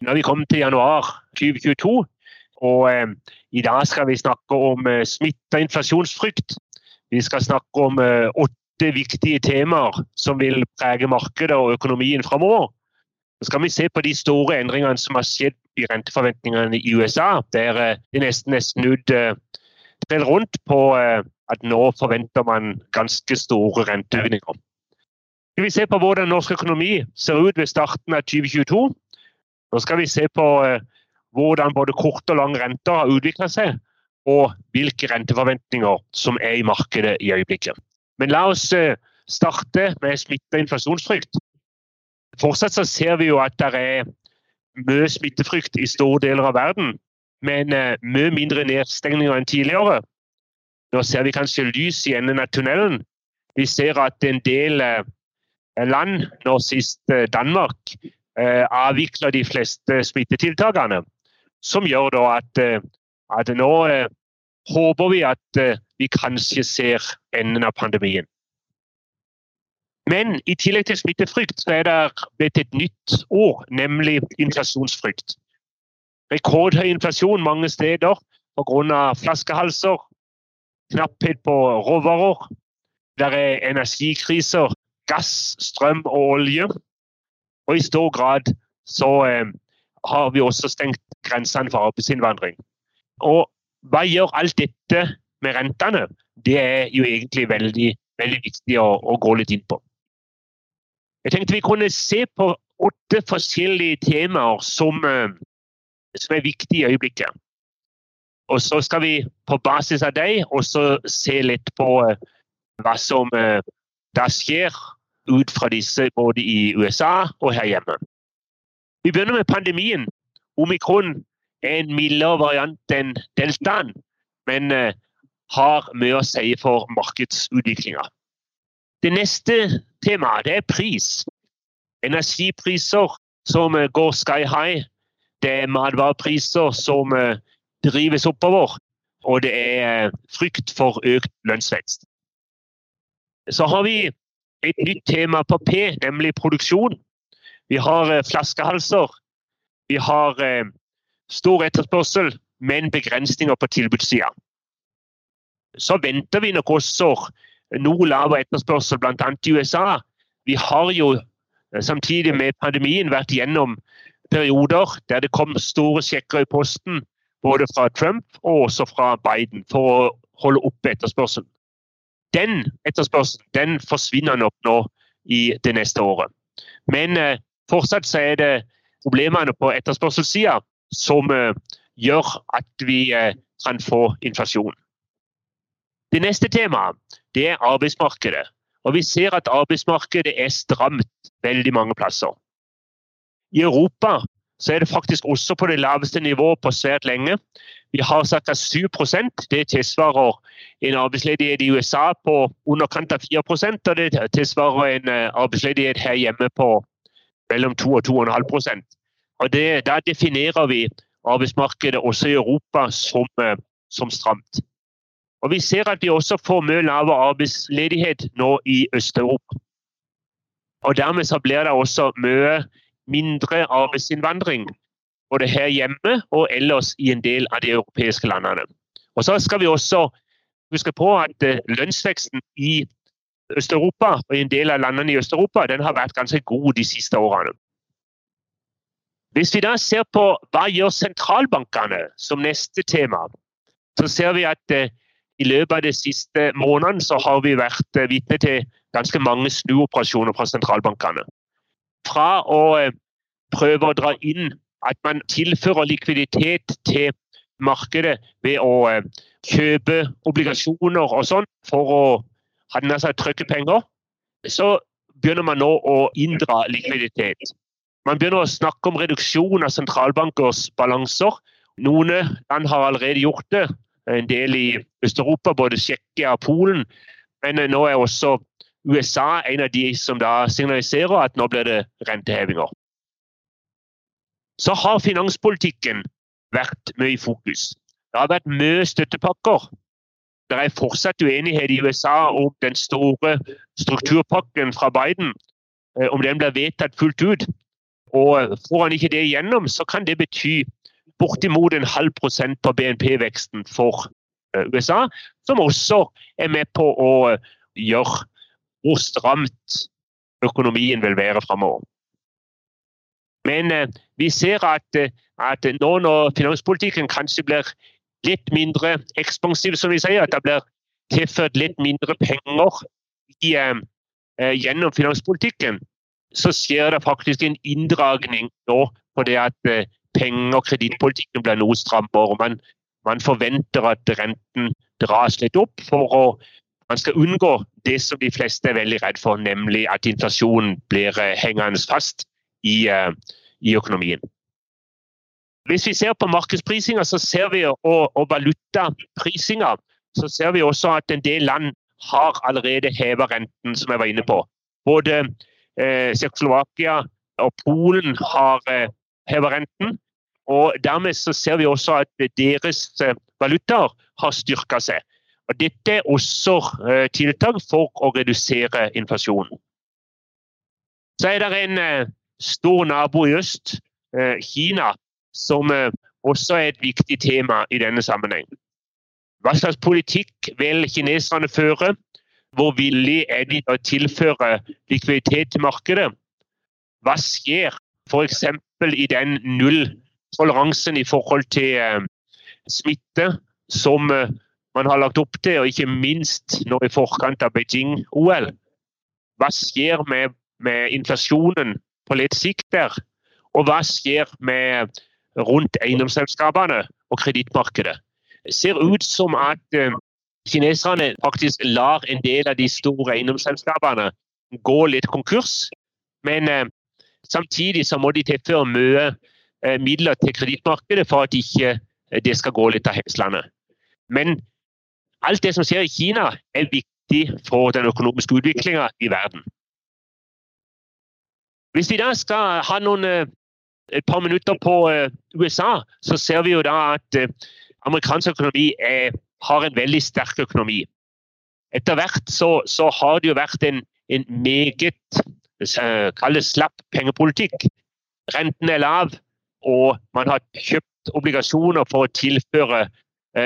Nå er vi kommet til januar 2022, og eh, i dag skal vi snakke om eh, smitte og inflasjonsfrykt. Vi skal snakke om eh, åtte viktige temaer som vil prege markedet og økonomien framover. Så skal vi se på de store endringene som har skjedd i renteforventningene i USA, der eh, de nesten er snudd eh, rundt på eh, at nå forventer man ganske store renteøkninger. Skal vi se på hvordan norsk økonomi ser ut ved starten av 2022. Nå skal vi se på eh, hvordan både kort og lang renter har utvikla seg, og hvilke renteforventninger som er i markedet i øyeblikket. Men la oss eh, starte med smitte og inflasjonsfrykt. Fortsatt så ser vi jo at det er mye smittefrykt i store deler av verden, men eh, mye mindre nedstengninger enn tidligere. Nå ser vi kanskje lys i enden av tunnelen. Vi ser at en del land, nå sist Danmark, avvikler de fleste smittetiltakene. Som gjør da at, at nå håper vi at vi kanskje ser enden av pandemien. Men i tillegg til smittefrykt så er det blitt et nytt ord, nemlig inflasjonsfrykt. Rekordhøy inflasjon mange steder pga. flaskehalser, knapphet på råvarer. Det er energikriser, gass, strøm og olje. Og i stor grad så eh, har vi også stengt grensene for arbeidsinnvandring. Og hva gjør alt dette med rentene? Det er jo egentlig veldig, veldig viktig å, å gå litt inn på. Jeg tenkte vi kunne se på åtte forskjellige temaer som, eh, som er viktige i øyeblikket. Og så skal vi på basis av dem også se litt på eh, hva som eh, da skjer ut fra disse både i USA og her hjemme. Vi begynner med pandemien. Omikron er en mildere variant enn deltaen, men eh, har mye å si for markedsutviklinga. Det neste temaet er pris. Energipriser som går sky high. Det er matvarepriser som drives oppover, og det er eh, frykt for økt lønnsvekst. Så har vi et nytt tema på P, nemlig produksjon. Vi har eh, flaskehalser. Vi har eh, stor etterspørsel, men begrensninger på tilbudssida. Så venter vi nok også noe lavere etterspørsel, bl.a. i USA. Vi har jo samtidig med pandemien vært gjennom perioder der det kom store sjekker i posten både fra Trump og også fra Biden, for å holde oppe etterspørselen. Den etterspørselen den forsvinner nok nå i det neste året. Men eh, fortsatt så er det problemene på etterspørselssida som eh, gjør at vi eh, kan få inflasjon. Det neste temaet er arbeidsmarkedet. Og Vi ser at arbeidsmarkedet er stramt veldig mange plasser. I Europa så er det faktisk også på det laveste nivået på svært lenge. Vi har ca. 7% Det tilsvarer en arbeidsledighet i USA på underkant av 4 og det tilsvarer en eh, arbeidsledighet her hjemme på mellom 2 og 2,5% og det, Da definerer vi arbeidsmarkedet også i Europa som, eh, som stramt. Og Vi ser at vi også får mye lavere arbeidsledighet nå i Øst-Europa. Og Dermed så blir det også mye mindre arbeidsinnvandring både her hjemme og ellers i en del av de europeiske landene. Og Så skal vi også huske på at eh, lønnsveksten i Øst-Europa og i en del av landene i Øst-Europa den har vært ganske god de siste årene. Hvis vi da ser på hva gjør sentralbankene som neste tema, så ser vi at eh, i løpet av de siste månedene så har vi vært eh, vitne til ganske mange snuoperasjoner fra sentralbankene fra å prøve å dra inn at man tilfører likviditet til markedet ved å eh, kjøpe obligasjoner og sånn for å hadde seg trykke penger, så begynner man nå å inndra likviditet. Man begynner å snakke om reduksjon av sentralbankers balanser. Noen land har allerede gjort det. En del i Øst-Europa, både Tsjekkia og Polen. Men nå er også USA en av de som da signaliserer at nå blir det rentehevinger. Så har finanspolitikken vært mye i fokus. Det har vært mye støttepakker. Det er fortsatt uenighet i USA om den store strukturpakken fra Biden, eh, om den blir vedtatt fullt ut. Og Får han ikke det igjennom, så kan det bety bortimot en halv prosent på BNP-veksten for eh, USA, som også er med på å gjøre hvor stramt økonomien vil være framover. Men eh, vi ser at, at, nå når finanspolitikken kanskje blir litt mindre ekspansiv, som vi sier, at det blir tilført litt mindre penger i, eh, gjennom finanspolitikken, så skjer det faktisk en inndragning nå på det at eh, penge- og kredittpolitikken blir noe strammere. Man, man, forventer at renten dras litt opp for å man skal unngå det som de fleste er veldig redd for, nemlig at inflasjonen blir eh, hengende fast i, eh, i økonomien. Hvis vi ser på markedsprisinga og, og valutaprisinga, så ser vi også at en del land har allerede hevet renten, som jeg var inne på. Både eh, og Polen har eh, hevet renten. Og Dermed så ser vi også at deres eh, valutaer har styrka seg. Og Dette er også eh, tiltak for å redusere inflasjonen. Så er det en eh, stor nabo i øst, eh, Kina, som eh, også er et viktig tema i denne sammenheng. Hva slags politikk vil kineserne føre? Hvor villig er de til å tilføre likviditet til markedet? Hva skjer f.eks. i den nulltoleransen i forhold til eh, smitte som man har lagt opp til, og ikke minst nå i forkant av Beijing-OL? Hva skjer med, med, inflasjonen på litt sikt der? Og hva skjer med rundt eiendomsselskapene og kredittmarkedet? Det ser ut som at eh, kineserne faktisk lar en del av de store eiendomsselskapene gå litt konkurs. Men eh, samtidig så må de tilføre mye eh, midler til kredittmarkedet for at ikke det skal gå litt av hestene. Men alt det som skjer i Kina, er viktig for den økonomiske utviklinga i verden. Hvis vi da skal ha noen, eh, et par minutter på eh, USA, så ser vi jo da at eh, amerikansk økonomi er har en veldig sterk økonomi. Etter hvert så, så har det jo vært en, en meget kalles slapp pengepolitikk. Renten er lav, og man har kjøpt obligasjoner for å tilføre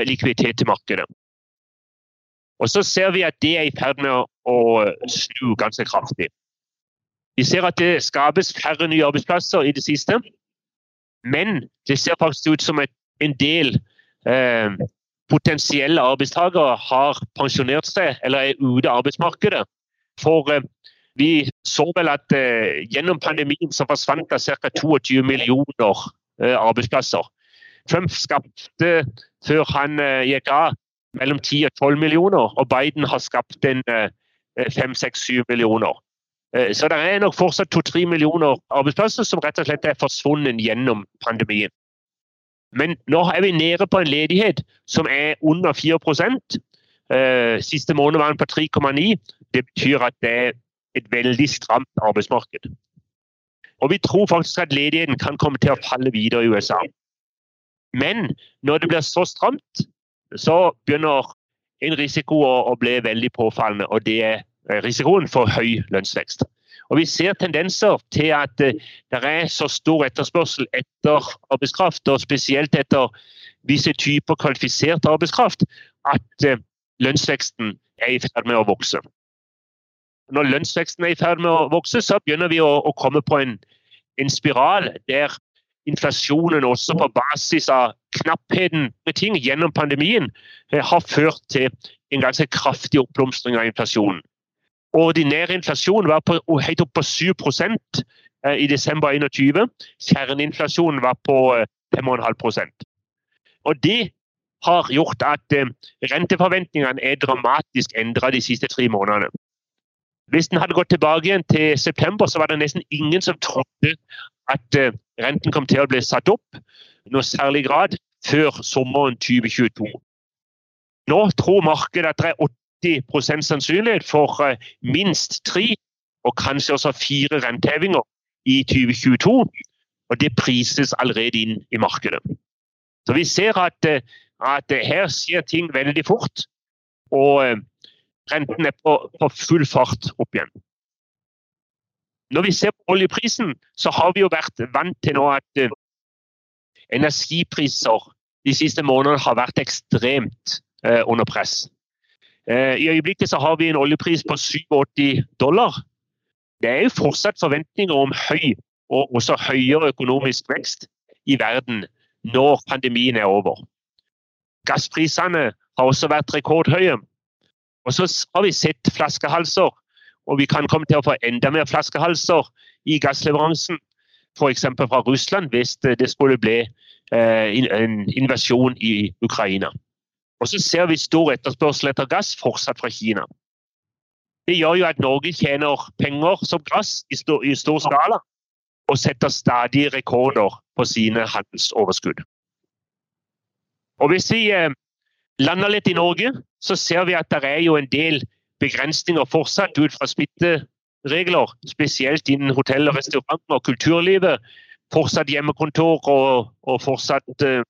likviditet til markedet. Og så ser vi at det er i ferd med å, å snu ganske kraftig. Vi ser at det skapes færre nye arbeidsplasser i det siste, men det ser faktisk ut som et, en del eh, potensielle arbeidstakere har pensjonert seg eller er ute av arbeidsmarkedet. For eh, vi så vel at eh, gjennom pandemien så forsvant det ca. 22 millioner eh, arbeidsplasser. Trump skapte, før han gikk av, mellom 10 og 12 millioner, og Biden har skapt en 5-6-7 millioner. Så det er nok fortsatt 2-3 millioner arbeidsplasser som rett og slett er forsvunnet gjennom pandemien. Men nå er vi nede på en ledighet som er under 4% eh, Siste måned var den på 3,9. Det betyr at det er et veldig stramt arbeidsmarked. Og Vi tror faktisk at ledigheten kan komme til å falle videre i USA. Men når det blir så stramt, så begynner en risiko å bli veldig påfallende. Og det er risikoen for høy lønnsvekst. Og Vi ser tendenser til at eh, det er så stor etterspørsel etter arbeidskraft, og spesielt etter visse typer kvalifisert arbeidskraft, at eh, lønnsveksten er i ferd med å vokse. Når lønnsveksten er i ferd med å vokse, så begynner vi å, komme på en, en, spiral der inflasjonen også på basis av knappheten med ting gjennom pandemien eh, har ført til en ganske kraftig oppblomstring av inflasjonen. Ordinær inflasjon var på, helt opp på 7 eh, i desember 2021. Kjerneinflasjonen var på 5,5 eh, Og Det har gjort at eh, renteforventningene er dramatisk endra de siste tre månedene. Hvis den hadde gått tilbake igjen til september, så var det nesten ingen som trodde at renten kom til å bli satt opp noe særlig grad før sommeren 2022. Nå tror markedet at det er 80 sannsynlighet for eh, minst tre og kanskje også fire rentehevinger i 2022. Og det prises allerede inn i markedet. Så vi ser at, eh, at her skjer ting veldig fort. Og renten er på, på full fart opp igjen. Når vi ser på oljeprisen, så har vi jo vært vant til nå at energipriser de siste månedene har vært ekstremt under press. Uh, I øyeblikket så har vi en oljepris på 87 dollar. Det er jo fortsatt forventninger om høy og også høyere økonomisk vekst i verden når pandemien er over. Gassprisene har også vært rekordhøye. Og så har vi sett flaskehalser, og vi kan komme til å få enda mer flaskehalser i gassleveransen. F.eks. fra Russland, hvis det skulle bli eh, en invasjon i Ukraina. Og så ser vi stor etterspørsel etter gass fortsatt fra Kina. Det gjør jo at Norge tjener penger som gass i stor, i stor skala, og setter stadig rekorder på sine handelsoverskudd. Og Hvis vi eh, lander litt i Norge, så ser vi at det er jo en del begrensninger fortsatt ut fra smitteregler. Spesielt innen hotell, og restauranter og kulturlivet. Fortsatt hjemmekontor og, og fortsatt uh,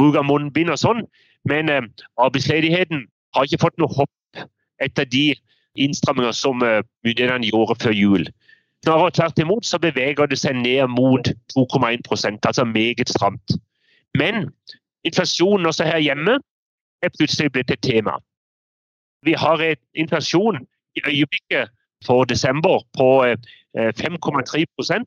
bruk av munnbind og sånn. Men uh, arbeidsledigheten har ikke fått noe hopp etter de innstramminger som uh, myndighetene gjorde før jul. Snarere tvert imot så beveger det seg ned mot 2,1% altså meget stramt. Men inflasjonen også her hjemme er plutselig blitt et tema. Vi har en inflasjon i øyeblikket for desember på 5,3 eh,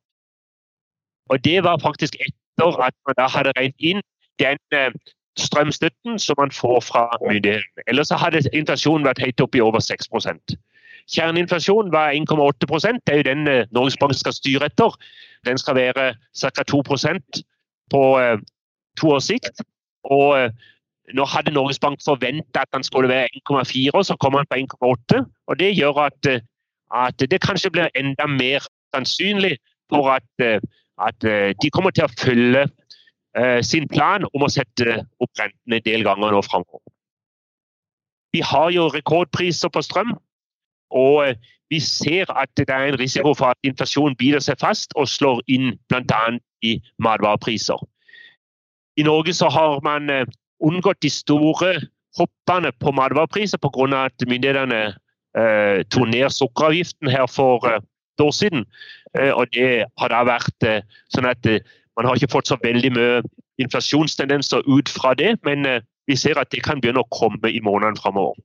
Og det var faktisk etter at man da hadde regnet inn den eh, strømstøtten som man får fra myndighetene. Ellers hadde inflasjonen vært helt oppe i over 6% Kjerneinflasjonen var 1,8 Det er jo den eh, Norges Bank skal styre etter. Den skal være ca. 2% på to års sikt. Og nå hadde Norges Bank forventa at den skulle være 1,4, og så kom han på 1,8. og Det gjør at, eh, at, det kanskje blir enda mer sannsynlig for at, eh, at eh, de kommer til å følge sin plan om å sette opp rentene en del ganger nå framover. Vi har jo rekordpriser på strøm, og vi ser at det er en risiko for at inflasjonen biter seg fast og slår inn bl.a. i matvarepriser. I Norge så har man unngått de store hoppene på matvarepriser pga. at myndighetene eh, tok ned sukkeravgiften her for eh, et år siden. Eh, og det har da vært eh, sånn at eh, man har ikke fått så veldig mye inflasjonstendenser ut fra det, men eh, vi ser at det kan begynne å komme i månedene framover.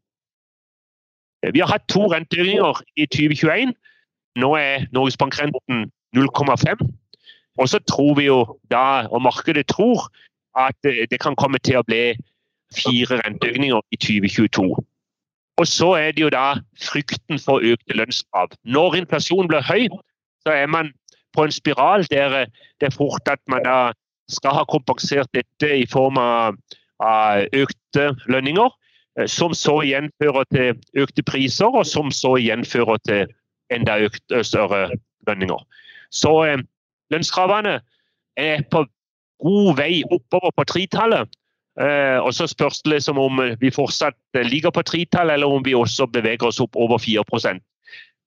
Vi har hatt to renteøkninger i 2021. Nå er Norges Bank-renten 0,5. Og så tror vi jo da, og markedet tror, at det kan komme til å bli fire renteøkninger i 2022. Og så er det jo da frykten for økte lønnskrav. Når inflasjonen blir høy, så er man på en spiral der det er fort at man da skal ha kompensert dette i form av, av økte lønninger, som så igjen fører til økte priser, og som så igjen fører til enda økte, større lønninger. Så eh, lønnskravene er på god vei oppover på tretallet. Eh, og så spørs det liksom om vi fortsatt ligger på tretallet, eller om vi også beveger oss opp over 4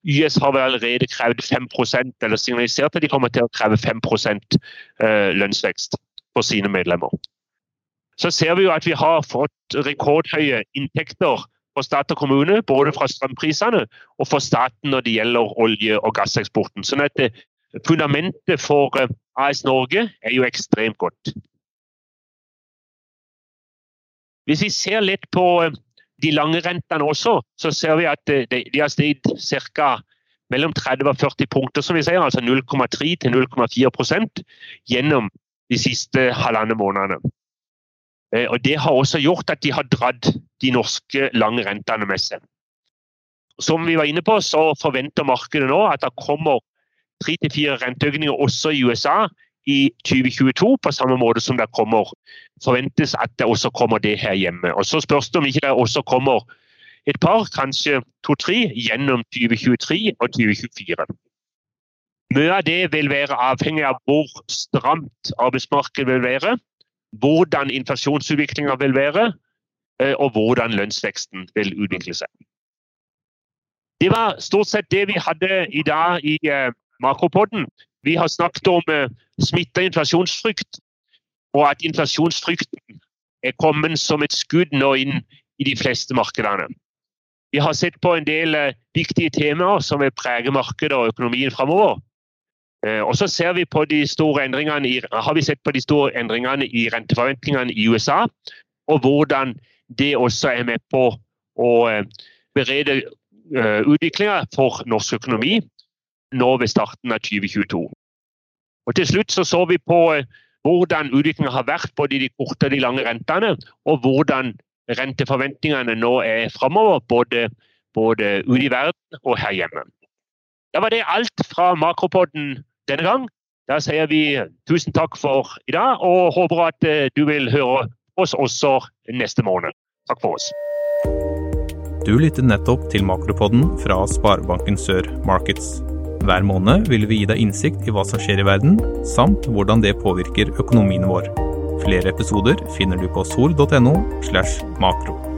YS har vel allerede krevd 5% eller signalisert at de kommer til å kreve 5 eh, lønnsvekst for sine medlemmer. Så ser vi jo at vi har fått rekordhøye inntekter for stat og kommune, både fra strømprisene og for staten når det gjelder olje- og gasseksporten. Sånn at eh, fundamentet for eh, AS Norge er jo ekstremt godt. Hvis vi ser litt på de lange rentene også, så ser vi at de, de har steget ca. mellom 30 og 40 punkter, som vi sier, altså 0,3 til 0,4% gjennom de siste halvannen månedene. Og Det har også gjort at de har dratt de norske lange rentene med seg. Som vi var inne på, så forventer markedet nå at det kommer tre til fire renteøkninger også i USA i 2022, på samme måte som det kommer forventes at det også kommer det her hjemme. Og Så spørs det om ikke det også kommer et par, kanskje to-tre, gjennom 2023 og 2024. Mye av det vil være avhengig av hvor stramt arbeidsmarkedet vil være, hvordan inflasjonsutviklinga vil være, eh, og hvordan lønnsveksten vil utvikle seg. Det var stort sett det vi hadde i dag i eh, Makropodden. Vi har snakket om eh, smitta inflasjonsfrykt, og at inflasjonsfrykten er kommet som et skudd nå inn i de fleste markedene. Vi har sett på en del eh, viktige temaer som vil prege markedet og økonomien framover. Eh, og så ser vi på de store i, har vi sett på de store endringene i renteforventningene i USA, og hvordan det også er med på å eh, berede utviklinga for norsk økonomi nå ved starten av 2022. Og Til slutt så, så vi på hvordan utviklingen har vært både i de korte og de lange rentene, og hvordan renteforventningene nå er framover, både, både ute i verden og her hjemme. Da var det alt fra Makropodden denne gang. Da sier vi tusen takk for i dag, og håper at eh, du vil høre oss også neste måned. Takk for oss. Du lyttet nettopp til Makropodden fra Sparebanken Sør Markets. Hver måned vil vi gi deg innsikt i hva som skjer i verden, samt hvordan det påvirker økonomien vår. Flere episoder finner du på sol.no slash makro.